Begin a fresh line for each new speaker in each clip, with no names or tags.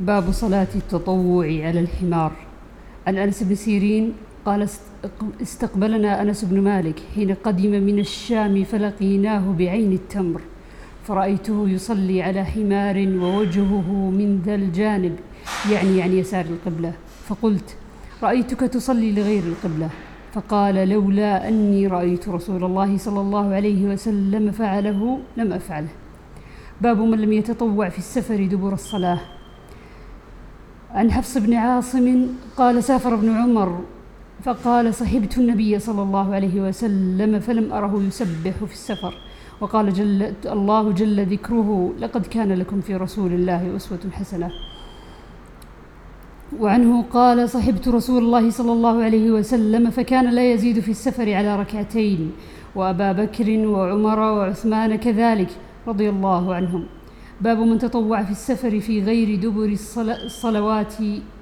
باب صلاة التطوع على الحمار. عن أنس بن سيرين قال استقبلنا أنس بن مالك حين قدم من الشام فلقيناه بعين التمر فرأيته يصلي على حمار ووجهه من ذا الجانب يعني عن يسار القبلة. فقلت رأيتك تصلي لغير القبلة؟ فقال لولا أني رأيت رسول الله صلى الله عليه وسلم فعله لم أفعله. باب من لم يتطوع في السفر دبر الصلاة. عن حفص بن عاصم قال سافر ابن عمر فقال صحبت النبي صلى الله عليه وسلم فلم أره يسبح في السفر وقال جل الله جل ذكره لقد كان لكم في رسول الله أسوة حسنة. وعنه قال صحبت رسول الله صلى الله عليه وسلم فكان لا يزيد في السفر على ركعتين وأبا بكر وعمر وعثمان كذلك رضي الله عنهم. باب من تطوع في السفر في غير دبر الصلوات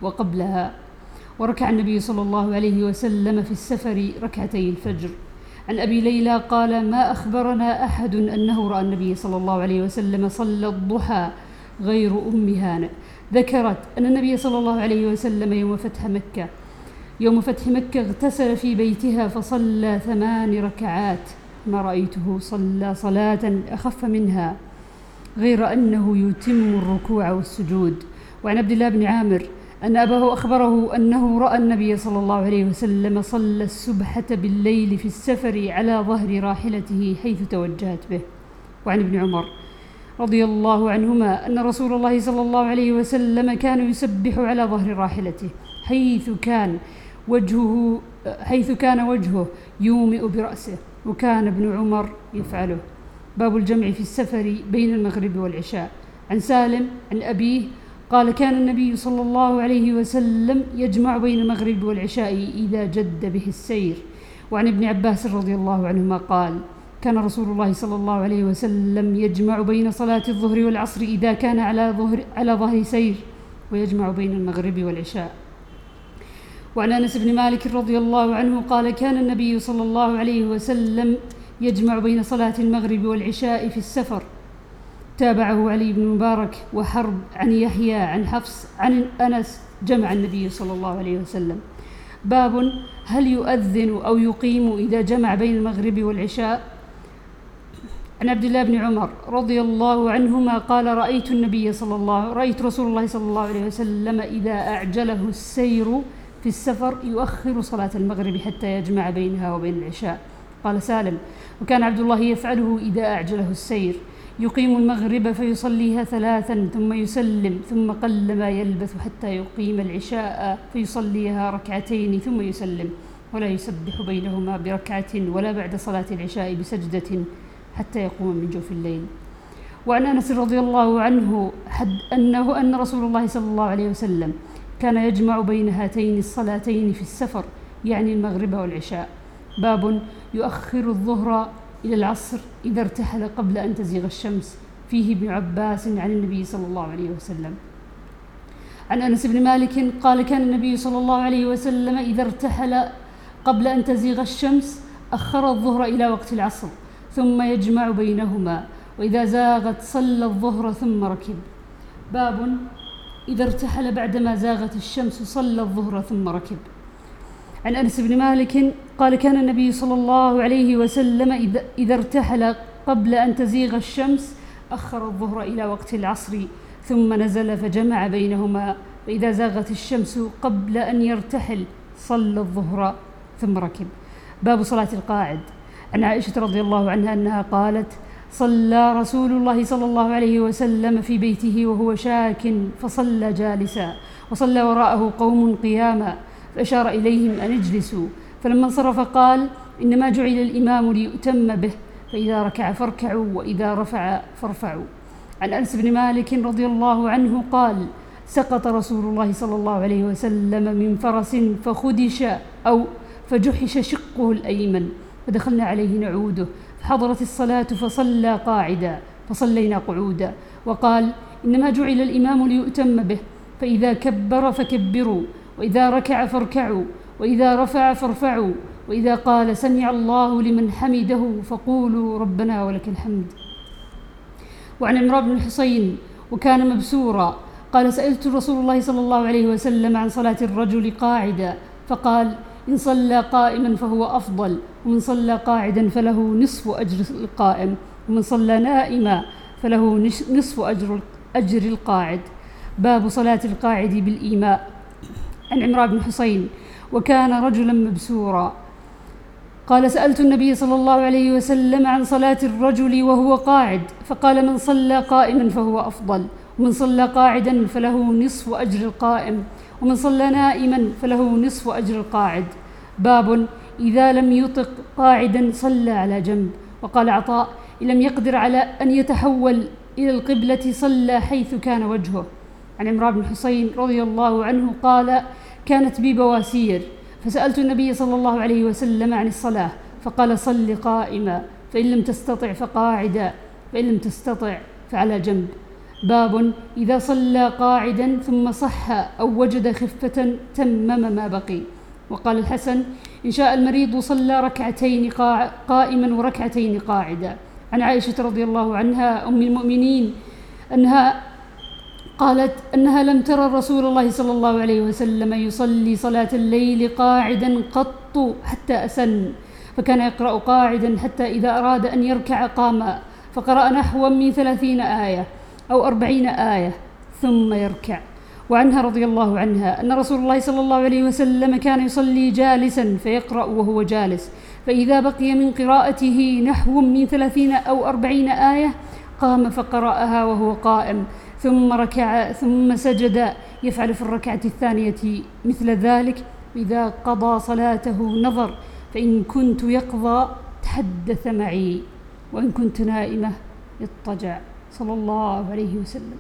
وقبلها. وركع النبي صلى الله عليه وسلم في السفر ركعتي الفجر. عن أبي ليلى قال ما أخبرنا أحد أنه رأى النبي صلى الله عليه وسلم صلى الضحى غير ام هانئ ذكرت أن النبي صلى الله عليه وسلم يوم فتح مكة يوم فتح مكة اغتسل في بيتها فصلى ثمان ركعات. ما رأيته؟ صلى صلاة أخف منها. غير أنه يتم الركوع والسجود. وعن عبد الله بن عامر أن أباه أخبره أنه رأى النبي صلى الله عليه وسلم صلى السبحة بالليل في السفر على ظهر راحلته حيث توجهت به. وعن ابن عمر رضي الله عنهما أن رسول الله صلى الله عليه وسلم كان يسبح على ظهر راحلته حيث كان وجهه حيث كان وجهه يومئ برأسه وكان ابن عمر يفعله. باب الجمع في السفر بين المغرب والعشاء. عن سالم عن أبيه قال كان النبي صلى الله عليه وسلم يجمع بين المغرب والعشاء إذا جد به السير. وعن ابن عباس رضي الله عنهما قال كان رسول الله صلى الله عليه وسلم يجمع بين صلاة الظهر والعصر إذا كان على ظهر على ظهر سير ويجمع بين المغرب والعشاء. وعن أنس بن مالك رضي الله عنه قال كان النبي صلى الله عليه وسلم يجمع بين صلاة المغرب والعشاء في السفر. تابعه علي بن مبارك وحرب عن يحيى عن حفص عن أنس جمع النبي صلى الله عليه وسلم. باب هل يؤذن أو يقيم إذا جمع بين المغرب والعشاء؟ عن عبد الله بن عمر رضي الله عنهما قال رأيت النبي صلى الله رأيت رسول الله صلى الله عليه وسلم إذا أعجله السير في السفر يؤخر صلاة المغرب حتى يجمع بينها وبين العشاء. قال سالم وكان عبد الله يفعله إذا أعجله السير. يقيم المغرب فيصليها ثلاثا ثم يسلم ثم قل ما يلبث حتى يقيم العشاء فيصليها ركعتين ثم يسلم. ولا يسبح بينهما بركعة ولا بعد صلاة العشاء بسجدة حتى يقوم من جوف الليل. وعن أنس رضي الله عنه حد أنه أن رسول الله صلى الله عليه وسلم كان يجمع بين هاتين الصلاتين في السفر يعني المغرب والعشاء. باب يؤخر الظهر إلى العصر إذا ارتحل قبل أن تزيغ الشمس فيه ابن عباس عن النبي صلى الله عليه وسلم. عن أنس بن مالك قال كان النبي صلى الله عليه وسلم إذا ارتحل قبل أن تزيغ الشمس أخر الظهر إلى وقت العصر ثم يجمع بينهما وإذا زاغت صلى الظهر ثم ركب. باب إذا ارتحل بعدما زاغت الشمس صلى الظهر ثم ركب. عن أنس بن مالك قال كان النبي صلى الله عليه وسلم إذا ارتحل قبل أن تزيغ الشمس أخر الظهر إلى وقت العصر ثم نزل فجمع بينهما واذا زاغت الشمس قبل أن يرتحل صلى الظهر ثم ركب. باب صلاة القاعد. عن عائشة رضي الله عنها أنها قالت صلى رسول الله صلى الله عليه وسلم في بيته وهو شاك فصلى جالسا وصلى وراءه قوم قياما فأشار إليهم أن اجلسوا فلما انصرف قال إنما جعل الإمام ليؤتم به فإذا ركع فاركعوا وإذا رفع فارفعوا. عن أنس بن مالك رضي الله عنه قال سقط رسول الله صلى الله عليه وسلم من فرس فخدش أو فجحش شقه الأيمن فدخلنا عليه نعوده فحضرت الصلاة فصلى قاعدا فصلينا قعودا وقال إنما جعل الإمام ليؤتم به فإذا كبر فكبروا وإذا ركع فاركعوا وإذا رفع فارفعوا وإذا قال سمع الله لمن حمده فقولوا ربنا ولك الحمد. وعن عمران بن الحصين وكان مبسورا قال سألت رسول الله صلى الله عليه وسلم عن صلاة الرجل قاعدا فقال إن صلى قائما فهو أفضل ومن صلى قاعدا فله نصف أجر القائم ومن صلى نائما فله نصف أجر أجر القاعد. باب صلاة القاعد بالإيماء. عن عمران بن حسين وكان رجلا مبسورا. قال سألت النبي صلى الله عليه وسلم عن صلاة الرجل وهو قاعد فقال من صلى قائما فهو أفضل ومن صلى قاعدا فله نصف أجر القائم ومن صلى نائما فله نصف أجر القاعد. باب إذا لم يطق قاعدا صلى على جنب. وقال عطاء إن لم يقدر على أن يتحول إلى القبلة صلى حيث كان وجهه. عن عمران بن حسين رضي الله عنه قال كانت بي بواسير. فسألت النبي صلى الله عليه وسلم عن الصلاة فقال صل قائما فإن لم تستطع فقاعدا فإن لم تستطع فعلى جنب. باب إذا صلى قاعدا ثم صح أو وجد خفة تمم ما بقي. وقال الحسن إن شاء المريض صلى ركعتين قائما وركعتين قاعدا. عن عائشة رضي الله عنها أم المؤمنين أنها قالت أنها لم ترى رسول الله صلى الله عليه وسلم يصلي صلاة الليل قاعدا قط حتى أسن فكان يقرأ قاعدا حتى إذا أراد أن يركع قام فقرأ نحوا من ثلاثين آية أو أربعين آية ثم يركع. وعنها رضي الله عنها أن رسول الله صلى الله عليه وسلم كان يصلي جالسا فيقرأ وهو جالس فإذا بقي من قراءته نحو من ثلاثين أو أربعين آية قام فقرأها وهو قائم. ثم ركع ثم سجد يفعل في الركعة الثانية مثل ذلك. إذا قضى صلاته نظر فإن كنت يقضى تحدث معي وإن كنت نائمة اضطجع. صلى الله عليه وسلم.